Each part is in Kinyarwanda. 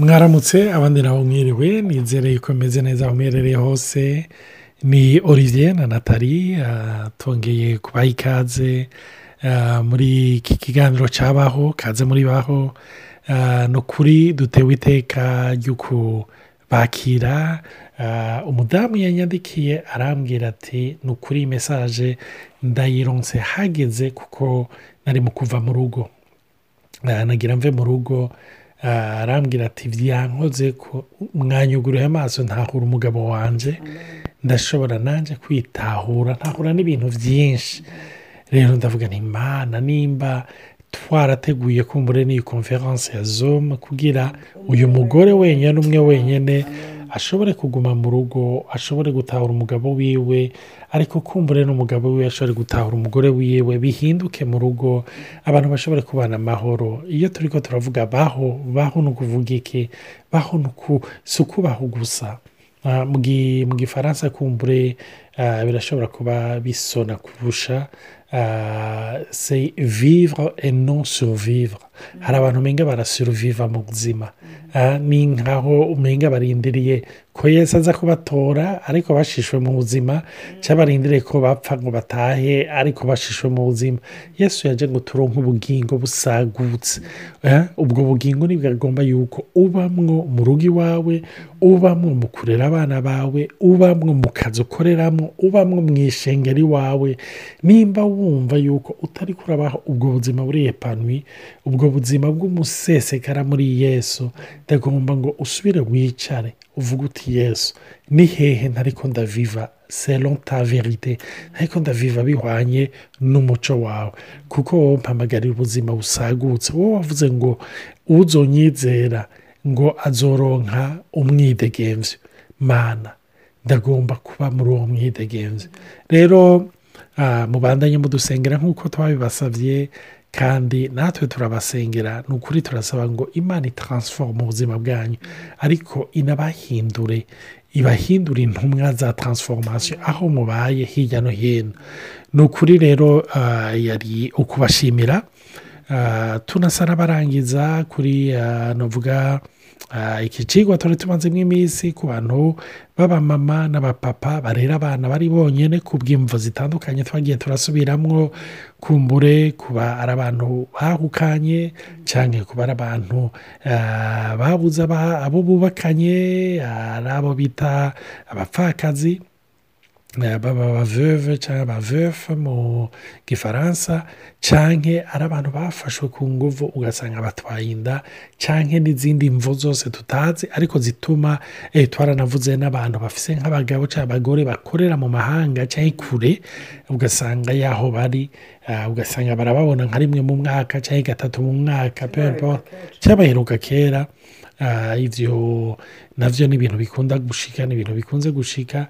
mwaramutse abandi nabo mwiriwe nizere yuko meze neza aho muherereye hose. Ni olivier na natali tongeye kubaha ikaze muri iki kiganiro cyabaho kaze muri baho. Ni ukuri dutewe iteka ryo kubakira. Umudamu yanyandikiye arambwira ati ni ukuri mesaje ndayironse hageze kuko nari mu kuva mu rugo. Nagira mve mu rugo. Arambwira ati byankoze ko mwanyuguriye amaso ntahura umugabo wanjye ndashobora nanjye kwitahura ntahura n'ibintu byinshi. Rero ndavuga ni imana nimba twarateguye kumbure n'iyi konferanse ya zoma kugira uyu mugore wenyine umwe wenyine ashobore kuguma mu rugo ashobore gutahura umugabo wiwe ariko kumbure n'umugabo wiwe ashobore gutahura umugore wiwe bihinduke mu rugo abantu bashobore kubana amahoro. Iyo turi ko turavuga baho baho ni ukuvuga iki baho si ukubaho gusa mu gifaransa kumbure birashobora kuba bisona kurusha se vivre et non survivre. Hari abantu umenga barasuruviva mu buzima. Ni nkaho umenga barindiriye ko yesi aza kubatora ariko bashishwe mu buzima. Cyangwa barindiriye ko bapfa ngo batahe ariko bashishwe mu buzima. Yesu yaje ngo turonke ubugingo busagutse. Ubwo bugingo ntibwagomba yuko ubamwo mu rugo iwawe ubamwo mu kurera abana bawe ubamwo mu kazi ukoreramo ubamwo mu ishengeri iwawe nimba wumva yuko utari kurabaho ubwo buzima buriye panwi ubwo buzima bw'umusesekara muri yesu. Ndagomba ngo usubire wicare uvuga uti yesu ni hehe ntariko ndaviva? Selon ta verite ntariko ndaviva bihwanye n'umuco wawe. Kuko wowe mpamagarira ubuzima busagutse. Wowe wavuze ngo uzonyizera ngo azoronka umwidegemvyo. Mana ndagomba kuba muri uwo mwidegemvyo. Rero mubandanye mudusengera nk'uko twabibasabye kandi natwe turabasengera ni ukuri turasaba ngo imana itaransifome ubuzima bwanyu. Ariko inabahindure ibahindure intumwa za taransifomasiyo aho mubaye hirya no hino. Ni ukuri rero yari ukubashimira tunasa n'abarangiza kuri navuga iki kigo turi tumaze iminsi ku bantu b'abamama n'abapapa barera abana bari bonyine ku bw'imvo zitandukanye twagiye turasubiramo kumbure kuba ari abantu bahukanye cyangwa kuba ari abantu babuze abo bubakanye ari abo bita abapfakazi. Abaveve cyangwa abavefe mu gifaransa cyangwa ari abantu bafashwe ku nguvu ugasanga batwaye inda. Cyangwa n'izindi mvu zose tutazi ariko zituma twaranavuze n'abantu bafise nk'abagabo cyangwa abagore bakorera mu mahanga cyangwa kure ugasanga yaho bari ugasanga barababona nka rimwe mu mwaka cyangwa gatatu mu mwaka cyangwa baheruka kera. Ibyo na byo ni ibintu bikunda gushika ni ibintu bikunze gushika.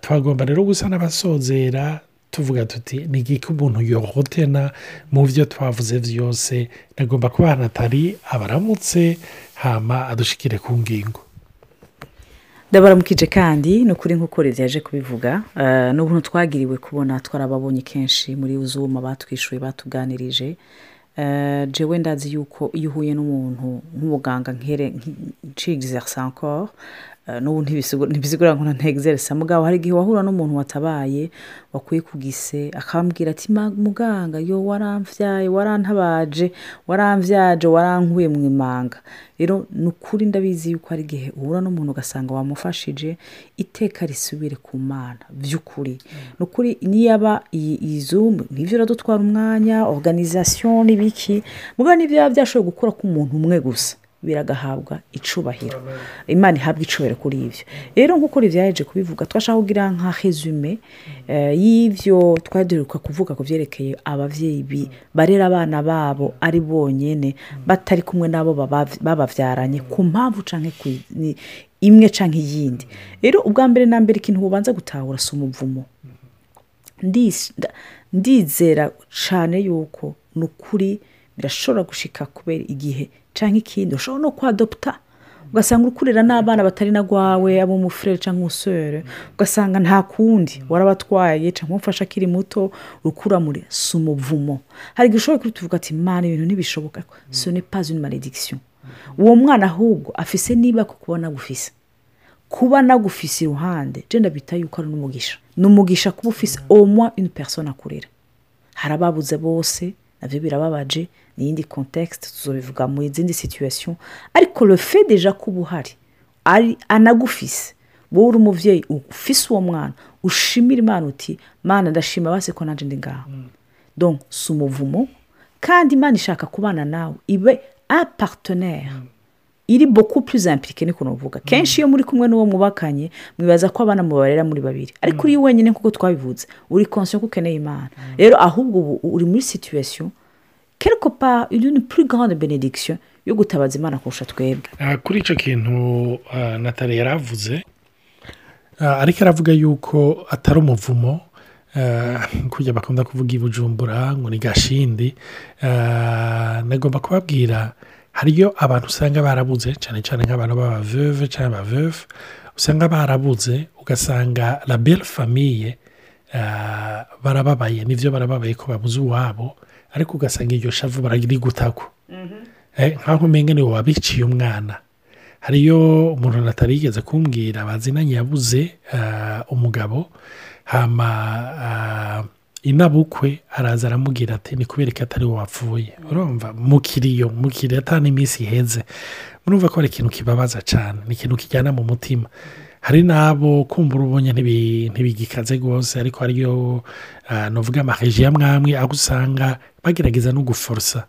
Twagomba rero gusa n'abasozera tuvuga tuti ni igiki umuntu yohotena mu byo twavuze byose? Nagomba kuba hanatari abaramutse hama adushikire ku ngingo. Ndabaramukije kandi ni ukuri nk'uko leta yaje kubivuga ni ubuntu twagiriwe kubona twarababonye kenshi muri zuma batwishyuye batuganirije. Jewe ndazi yuko iyo uhuye n'umuntu nk'umuganga ncigize sankoro n'ubu ntibisigura ngo ntegezeresa mugabo hari igihe wahura n'umuntu watabaye wakuye ku gise akambwira ati muganga yo waramvyaye warantabaje waramvyaje warankuye mu imanga. Rero ni ukuri ndabizi yuko hari igihe uhura n'umuntu ugasanga wamufashije iteka risubire ku mana. By'ukuri ni ukuri niyaba iyi zumu ni byo iradutwara umwanya organization n'ibiki mugabo ni byo biba byashoboye gukora k'umuntu umwe gusa. Biragahabwa icubahiro. Imana ihabwa icubahiro kuri ibyo. Rero nk'uko rivyaje kubivuga twashaka kugira nka resume y'ivyo twari duheruka kuvuga ku vyerekeye abavyeyi barera abana babo ari bonyene batari kumwe n'abo babavyaranye ku mpamvu canke imwe canke iyindi. Rero ubwa mbere na mbere ikintu bubanza gutahura si umuvumo ndizera cane yuko ni ukuri birashobora gushika kubera igihe cyangwa ikindi ushobora no kwadopta ugasanga uri kurera n'abana batari na rwawe abo mu furere cyangwa umusore ugasanga nta kundi warabatwaye cyangwa umufashe akiri muto muri si umuvumo hari igihe ushobora kutuvuga ati mwana ibintu ntibishoboka. So ne pas une maledikisiyo uwo mwana ahubwo afise niba ko kuba nagufise. Kuba nagufise iruhande genda bita yuko ari n'umugisha. Ni umugisha kuba ufise omwa une personne akurera hari ababuze bose na byo birababaje ni iyindi context tuzobivuga mu zindi situation. Ariko fait deja kuba uhari ari anagufise. Wowe uri umubyeyi ufise uwo mwana ushimira imana uti mana ndashima base ko nanjye ndi ngaho donc si umuvumo kandi imana ishaka kubana nawe ibe un partenaire. Iri beaucoup plus impliqué niko navuga kenshi iyo muri kumwe n'uwo mwubakanye mwibaza ko abana mubarera muri babiri. Ariko uri wenyine nk'uko twabivuze uri conscient ko ukeneye imana. Rero ahubwo ubu uri muri situation quelque part une plus grande bénédiction yo gutabaza imana kurusha twebwe. Ah, kuri icyo kintu ah, natali yaravuze ah, ariko aravuga yuko atari umuvumo kujya bakunda kuvuga i bujumbura ngo ni gashindi. Nagomba kubabwira hariyo abantu usanga barabuze cyane cyane nk'abantu b'abaveve cyangwa abaveve usanga barabuze ugasanga la belle famille ah, barababaye ni byo barababaye ko babuze uwabo ariko ugasanga iryo shavu bararigutako. Eh, nk'aho umenya ni we wabiciye umwana. Hariyo umuntu natarigeze kumbwira bazinanye yabuze ah, umugabo hama ah, inabukwe araza aramubwira ati ni kubera ko atari wapfuye. Urumva mukiriyo mukiriyo atari n'iminsi iheze. Murumva ko ari ikintu kibabaza cyane ni ikintu kijyana mu mutima. Hari n'abo kumva urubonye ntibi- ntibigikaze rwose ariko hariyo ah, nuvuga amaheji ya mwamwe aho usanga bagerageza no guforosa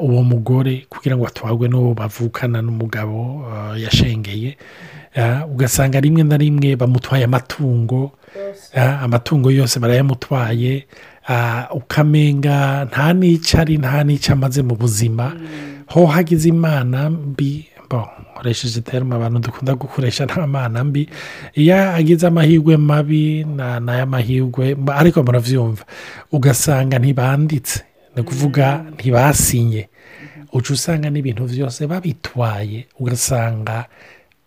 uwo mugore kugira ngo atwagwe n'uwo bavukana n'umugabo ah, yashengeye. Ah, ugasanga rimwe na rimwe bamutwaye amatungo amatungo yose barayamutwaye. Ukamenga nta n'icyo ari nta n'icyo amaze mu buzima. Ho hagize imana mbi. Nkoresheje terima abantu dukunda gukoresha nta mana mbi. Iyo agize amahirwe mabi na n'ay'amahirwe ariko murabyumva ugasanga ntibanditse. Ni ukuvuga ntibasinye. Uca usanga n'ibintu byose babitwaye ugasanga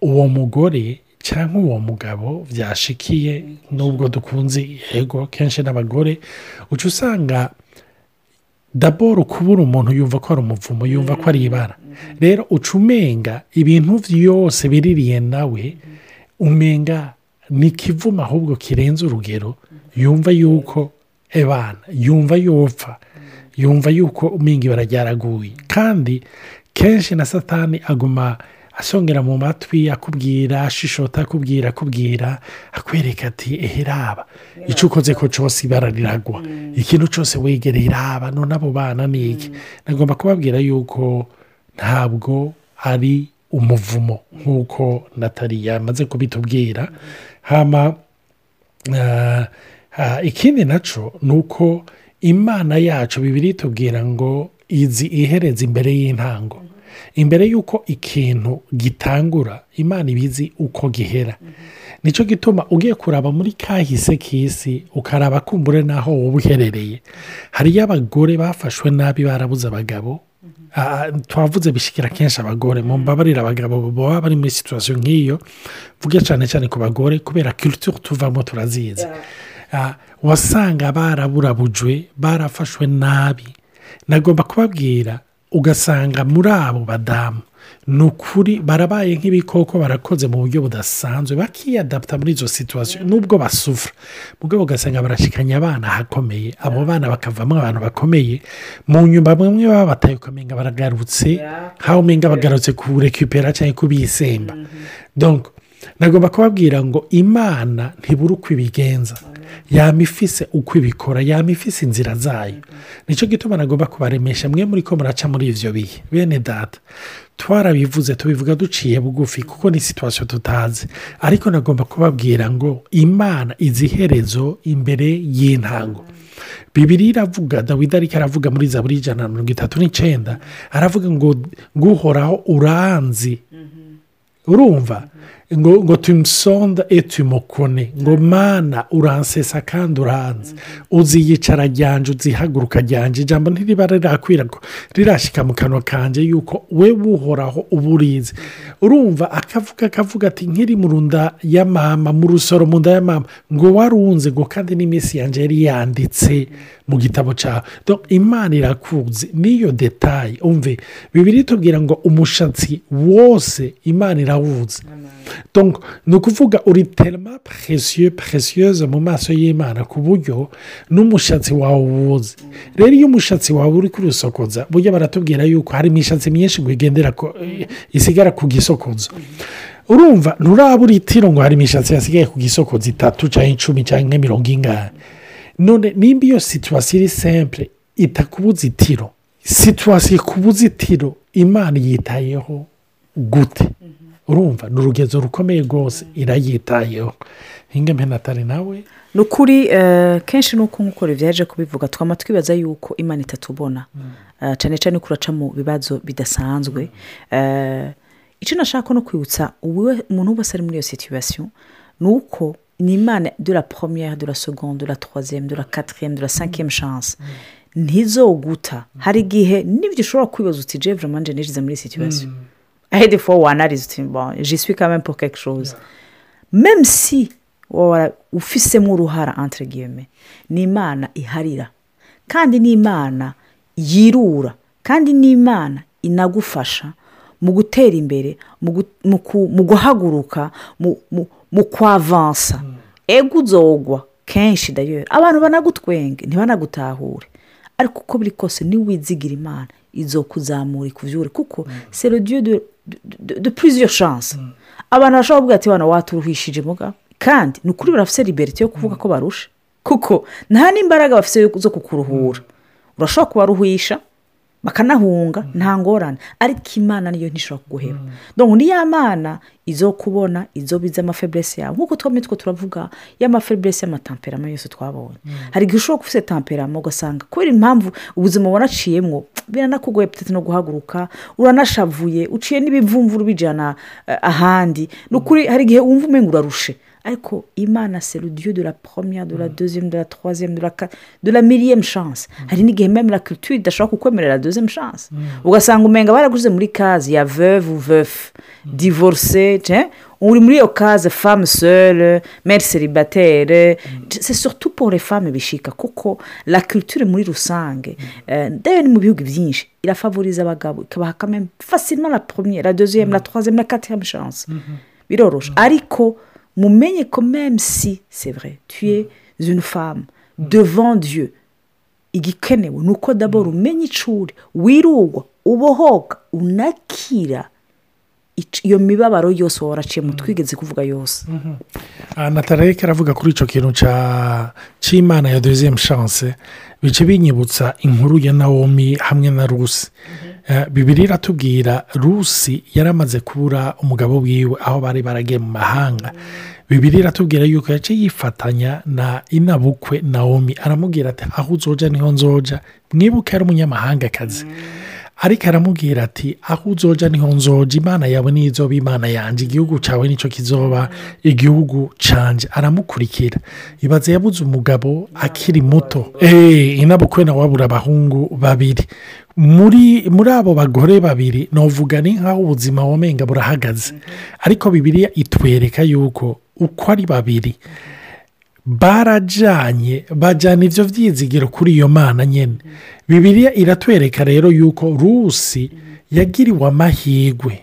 uwo mugore cyangwa uwo mugabo byashikiye nubwo dukunze yego kenshi n'abagore uca usanga daboro kubura umuntu yumva ko ari umuvumo yumva ko ari ibara. Rero uca umenga ibintu byose biririye nawe umenga ni ikivumo ahubwo kirenze urugero yumva yuko ebana yumva yopfa. Yumva yuko ibara ryaraguye kandi kenshi na satani aguma asongera mu matwi akubwira ashishota akubwira akubwira akwereka ati eheraba icyo ukoze ko cyose ibara riragwa. Ikintu cyose wegereye iraba none abo bana ni iki? Nagomba kubabwira yuko ntabwo ari umuvumo nk'uko natali yamaze kubitubwira. Hama ah, ah, ikindi na cyo ni uko imana yacu bibiri itubwira ngo izi ihereza imbere y'intango. Imbere y'uko ikintu gitangura imana ibizi uko gihera. Nicyo gituma ugiye kuraba muri kahise k'isi ukaraba kumbure n'aho wowe uherereye. Hariyo abagore bafashwe nabi barabuze abagabo. Twavuze bishyikira kenshi abagore mu mbabarira abagabo baba bari muri situwasiyo nk'iyo. Mvuge cyane cyane ku bagore kubera culture tuvamo turazizi. Wasanga baraburabujwe barafashwe nabi. Nagomba kubabwira ugasanga muri abo badamu ni ukuri barabaye nk'ibikoko barakoze mu buryo budasanzwe bakiyadapta muri izo situwasiyo nubwo basufura mugabo ugasanga barashikanya abana ahakomeye abo bana bakavamo abantu bakomeye. Mu nyuma bamwe baba bataye ukamenga baragarutse nk'aho umenga bagarutse kurekipera cyangwa kubisemba donc nagomba kubabwira ngo imana ntibura uko ibigenza. Yama ifise uko ibikora yama ifise inzira zayo. Nicyo gituma nagomba kubaremesha mwe muri ko muraca muri ivyo bihe. Bene data twarabivuze tubivuga duciye bugufi kuko ni situwasiyo tutazi. Ariko nagomba kubabwira ngo imana izi iherezo imbere y'intango. Bibiri iravuga dawidi ariko aravuga muri za buri ijana na mirongo itatu n'icyenda aravuga ngo nguhoraho uranzi. Urumva? Ngo ngo tumusonda etumukone ngo mana uransesa kandi uranze. Uziyicara ryanje uzihaguruka ryanje. Ijambo ntiriba rirakwira rirashyika mu kanwa kanjye yuko we wuhoraho uba urumva akavuga akavuga ati nkiri mu runda ya mama mu rusoro mu nda ya mama. Ngo warunze ngo kandi n'iminsi yanjye yari yanditse mu gitabo cyawe imana irakuzi. N'iyo detaye umve bibiri tubwira ngo umushatsi wose imana irawuzi ni ukuvuga uri terima presiyo presiyoze mu maso y'imana ku buryo n'umushatsi wawe uwuzi rero iyo umushatsi wawe uri kurusokoza burya baratubwira yuko hari imishatsi myinshi ngo igendera isigara ku gisokozo urumva nturabura itiro ngo hari imishatsi yasigaye ku gisokozo itatu cyangwa icumi cyangwa mirongo ingahe none nimba iyo situwasiyo iri sempure itakubuza itiro situwasiyo ikubuza itiro imana yitayeho gute. Urumva ni urugezo rukomeye rwose irayitayeho. Hinga mpenatari nawe? Ni ukuri kenshi ni uko nk'uko byaje kubivuga twaba twibaza yuko imana itatubona. Cyane cyane ko uraca mu bibazo bidasanzwe. Icyo nashaka no kwibutsa umuntu wese ari muri iyo situwasiyo ni uko ni imana de la première de la seconde de la troisième de la quatrième de la cinquième chance. Ntizoguta. Hari igihe n'ibyo ushobora kwibaza uti jevure manje nijize muri situwasiyo ahede fo wanarize uti bon jiswi kame pour quelque chose. Même si ufisemo uruhara entre guillemets ni imana iharira kandi ni imana yirura kandi ni imana inagufasha mu gutera imbere mu guhaguruka mu kwavansa ego uzogwa kenshi dayeri abantu banagutwenge ntibanagutahure. Ariko uko biri kose niwizigira imana izo kuzamura ikuvyure. Kuko sero diyo de puriziyo shanse abantu bashobora kuvuga ati wana waturuhishije muga? Kandi ni ukuri barafite liberite yo kuvuga ko barusha kuko nta n'imbaraga bafite zo kukuruhura. Urashobora kubaruhisha bakanahunga nta ngorane. Ariko imana niyo ntishobora kuguheba. Dore ni ya mana izo kubona izo biza amafeburese yawe. Nk'uko twamye two turavuga y'amafeburese y'amatamperama yose twabonye. Hari igihe ushobora kuba tamperama ugasanga kubera impamvu ubuzima wanaciyemo biranakugoye petete no guhaguruka uranashavuye uciye n'ibivumvuru bijyana ahandi. Ni ukuri hari igihe wumva umenya urarushe. Ariko imana seru diyo de la première de la deuxième de la troisième de la de la miliyemu chance. Hari n'igihe meme la culture idashobora kukwemerera deuxième chance. Ugasanga umenga baraguze muri kazi ya veuve veuf divorce uri muri iyo kazi femme seule mère célibataire. C'est surtout pour les femmes bishika kuko la culture muri rusange ndayo ni mu bihugu byinshi irafavoriza abagabo ikabaha kameme facilement la première la deuxième la troisième la quatrième chance. Biroroshe. Ariko mumenye ko même si c'est vrai tu es une femme devant dieu. Igikenewe ni uko dabora umenya icuri wirugwa ubohoka unakira. Iyo mibabaro yose waba waraciye mu twigeze kuvuga yose. Natareke aravuga kuri icyo kintu cy'imana ya deuxième chance bice binyibutsa inkuru ya nawomi hamwe na rusi. Bibiri iratubwira rusi yaramaze kubura umugabo wiwe aho bari baragiye mu mahanga. Bibiri iratubwira yuko yaciye yifatanya na inabukwe nawomi aramubwira ati aho uzoja ni ho nzoja mwibuke ari umunyamahangakazi. Ariko aramubwira ati aho uzoja ni ho nzoja imana yawe nizoba imana yanjye igihugu cyawe ni cyo kizoba igihugu canje. Aramukurikira. Ibaze yabuze umugabo akiri muto. Eee inabukwe nawe wabura abahungu babiri. Muri muri abo bagore babiri navuga ni nk'aho ubuzima wamenga burahagaze. Ariko bibiriya itwereka yuko uko ari babiri. Barajyanye bajyana ibyo byizigiro kuri iyo mana nyine bibiriya iratwereka rero yuko rusi yagiriwe amahirwe.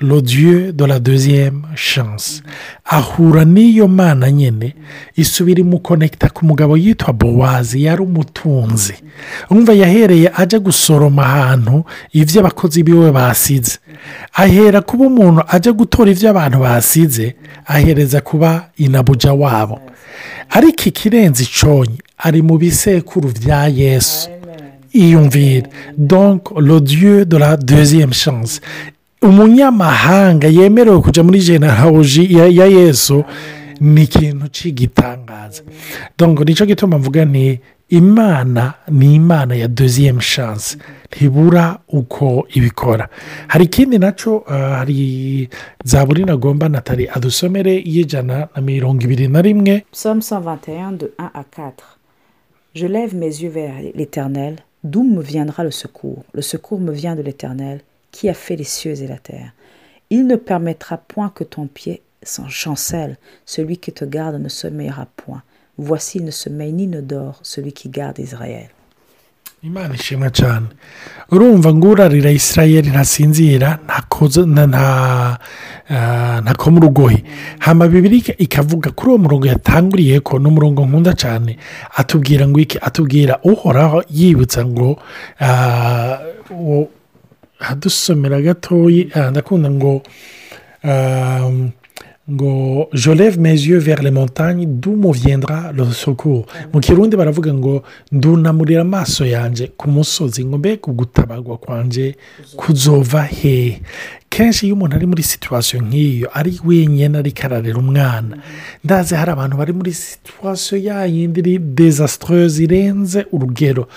Rodiyo de la deuxième chance. Ahura n'iyo mana nyine isubira imukonekita ku mugabo yitwa bowazi yari umutunzi. Umva yahereye ajya gusoroma ahantu ibyo abakozi biwe basize. Ahera kuba umuntu ajya gutora ibyo abantu basize ahereza kuba inabuja wabo. Ariko ikirenze iconyi ari mu bisekuru bya yesu. Iyumvira donc rodiyo de la deuxième chance. Umunyamahanga yemerewe kujya muri jeneraroji ya yesu ni ikintu cy'igitangaza. Dongo ni cyo gituma mvuga ni imana ni imana ya doziyemu shansi ntibura uko ibikora. Hari ikindi na cyo hari za buri nagomba natali adusomere y'ijana na mirongo ibiri na rimwe. Psaume 121 de 1 à 4. Je lève mes yeux vers l'Éternel, d'où me viendra le secours? Le secours me vient de l'Éternel, qui a fait les cieux et la terre. Il ne permettra point que ton pied s'en chancelle, celui qui te garde ne sommeillera point. Voici, il ne sommeille ni ne dort, celui qui garde Israël. imana ishimwe cyane urumva ngo urarira isirayeri ntasinzira ntakoma urugohe hamba bibiri ikavuga kuri uwo murongo yatanguriye ko ni umurongo nkunda cyane atubwira ngo iki atubwira uhoraho yibutsa ngo hadusomera gatoya ndakunda ngo ngo joreve meziyo vers les montagnes d'où me viendra le secours mu kirundi baravuga ngo ndunamurira amaso yanjye ku musozi ngo mbega ugutabagwa kwanjye kuzova he kenshi iyo umuntu ari muri situwasiyo nk'iyo ari wenyine ariko ararera umwana ndazi hari abantu bari muri situwasiyo yayindi iri dezasitoroze irenze urugero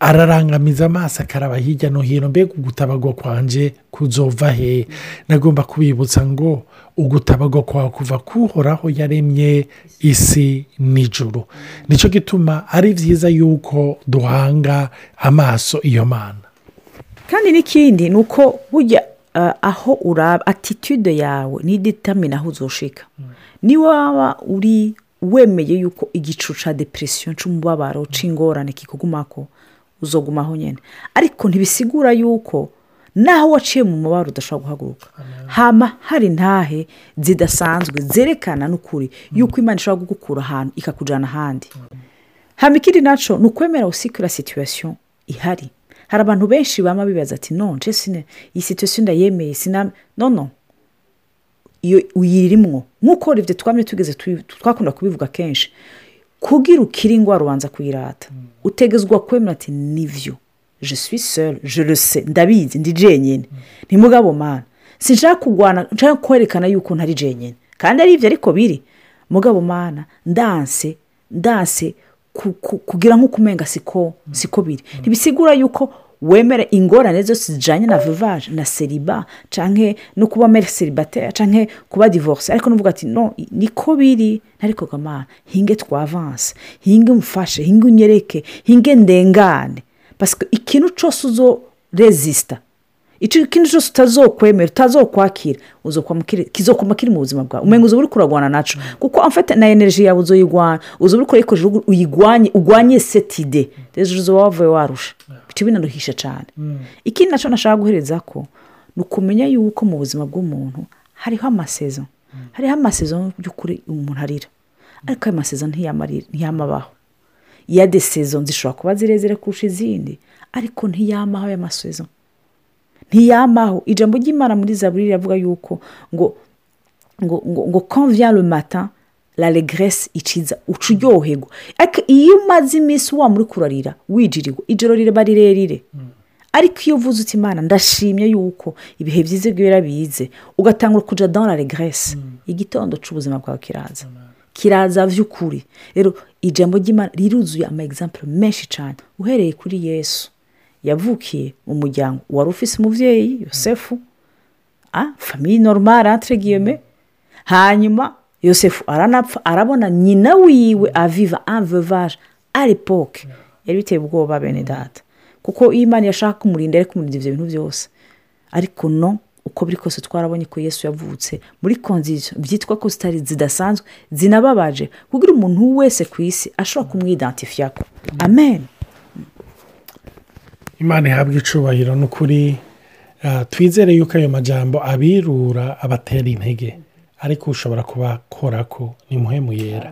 ararangamiza amaso akaraba hirya no hino mbega ugutabagwa kwanjye kuzova he? Nagomba kubibutsa ngo ugutabagwa kwawe kuva kuhoraho yaremye isi n'ijuru. Nicyo gituma ari byiza yuko duhanga amaso iyo mana. Kandi n'ikindi ni uko burya aho uraba atitude yawe n'iditamina aho uzoshika. Niba waba uri wemeye yuko igicu cya depresiyo cy'umubabaro cy'ingorane kikugumako uzogumaho nyine ariko ntibisigura yuko naho waciye mu mubabaro udashobora guhaguruka. Hama hari ntahe zidasanzwe zerekana n'ukuri yuko imana ishobora kugukura ahantu ikakujyana ahandi. Hama ikindi na cyo ni ukwemera usikura situwasiyo ihari. Hari abantu benshi baba bibaza ati no jesine iyi situwasiyo ndayemeye siname no no. Iyo uyirimwo nk'uko ibyo twamye tugeze twakunda kubivuga kenshi. Kugira ukiri indwara ubanza kuyirata. Utegezwa kwemera ati ni byo je suis seul. Je le sais. Ndabizi. Ndi jenyine. Ntimugabo mana. Sinshaka kurwana nshaka kwerekana yuko ntari jenyine. Kandi ari ibyo ariko biri. Mugabo mana ndanse ndanse kugira nk'uko umenga siko siko biri. Ntibisigura yuko wemera ingorane zose zijyanye na vivaje na seriba cyangwa no kuba mere seribateri cyangwa kuba divorce. Ariko nuvuga ati no niko biri? Ariko gamana hinge twavanse hinge umufashe hinge unyereke hinge ndengane. Pasike ikintu cyose uzo rezisita ikintu cyose utazokwemera utazokwakira kizokoma kiri mu buzima bwawe. Umenya uzi uri kuragwana na cyo kuko amfite na energy yawe uzoyigwana uzi uri kurayikoresha uyigwanye ugwanye setide rero uzi wavuye warusha. Bityo binaruhisha cyane ikindi na cyo nashaka guhereza ko ni ukumenya yuko mu buzima bw'umuntu hariho amasezerano. Hariho amasezerano by'ukuri umuntu arira. Ariko ayo masezerano ntiyamabaho. Iya desezo zishobora kuba zirezire kurusha izindi ariko ntiyamaho aya masezerano. Ntiyamaho. Ijambo ry'imana muri zaburi riravuga yuko ngo ngo ngo ngo konviya le matin la regrese iciza uca uryoherwa iyo umaze iminsi wa muri kurarira wijirirwa ijoro riba rirerire ariko iyo uvuze uti imana ndashimye yuko ibihe byiza bwira bize. Ugatangura kujya dans la regrese igitondo cy'ubuzima bwawe kiraza. Kiraza by'ukuri rero ijambo ry'imana riruzuye ama egisampure menshi cyane uhereye kuri yesu. Yavukiye mu muryango wari ufise umubyeyi yosefu. Famiye normal entre guillemets. Hanyuma yosefu aranapfa arabona nyina wiwe aviva enveuvage à l'époque. Yari biteye ubwoba bene data. Kuko iyo imana yashaka kumurinda yari kumurinda ibyo bintu byose. Ariko no uko biri kose twarabonye ko yesu yavutse muri konzisiyo byitwa ko zitari zidasanzwe zinababaje kugira umuntu wese ku isi ashobora kumwidantifiya ko amen. Imana ihabwa icubahiro ni ukuri twizere yuko ayo majambo abirura abatera intege. Ariko ushobora kubakora ko ni muhemu yera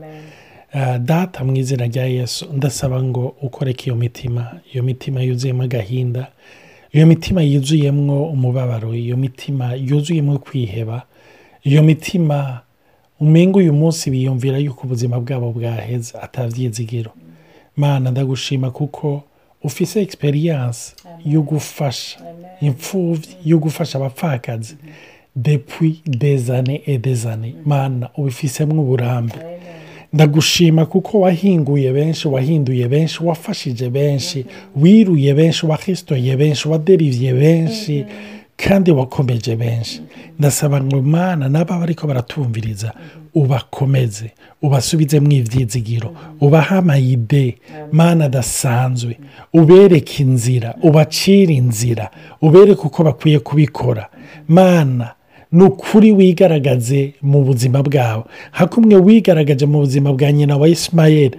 data mu izina rya yesu ndasaba ngo ukoreke iyo mitima iyo mitima yuzuyemo agahinda iyo mitima yuzuyemo umubabaro iyo mitima yuzuyemo kwiheba iyo mitima umenga uyu munsi biyumvira yuko ubuzima bwabo bwaheze atabyizigiro mana ndagushima kuko ufise egisperiyanse yo gufasha imfubyi yo gufasha abapfakazi. Depui dezane edezane mana ubifisemo uburambe ndagushima kuko wahinguye benshi wahinduye benshi wafashije benshi wiruye benshi wakisitoye benshi waderivye benshi kandi wakomeje benshi. Ndasaba ngo mana n'aba bariko baratumviriza ubakomeze ubasubizemo ivyizigiro ubahe amayide. Mana adasanzwe ubereke inzira ubacire inzira ubereke uko bakwiye kubikora. Mana ni ukuri wigaragaze mu buzima bwabo hakumwe wigaragaje mu buzima bwa nyina wa isimayeli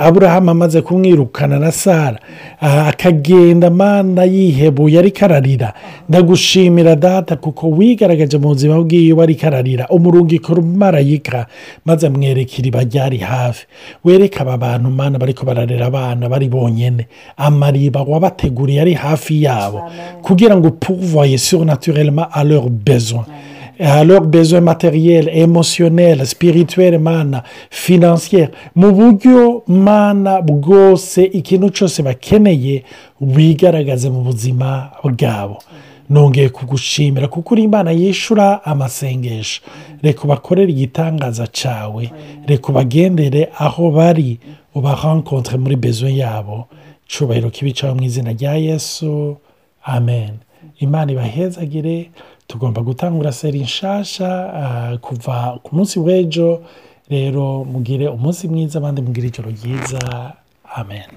aburahamu amaze kumwirukana na sara akagenda amana yihebuye ariko ararira. Ndagushimira data kuko wigaragaje mu buzima bw'iwe ariko ararira. Umurungiko rumarayika maze amwereka iriba ryari hafi. Wereka aba bantu mana bariko bararera abana bari bonyine amariba wabateguriye ari hafi yabo kugira ngo pouvoye surnaturellement à leur besoin. À leurs besoins matériels, émotionnels, spirituels, mana, financiers, mu mana bwose ikintu cyose bakeneye wigaragaze mu buzima bwabo. Nongeye kugushimira kuko uri imana yishyura amasengesho. Reka ubakorere igitangaza cyawe. Reka ubagendere aho bari ubarankontre muri bezo yabo. Cyubahiro kibicaho mu izina rya yesu. Amen. Imana ibahezagire. Tugomba gutangura seri nshasha kuva ku munsi w'ejo. Rero mugire umunsi mwiza abandi mugire ijoro ryiza. Amen.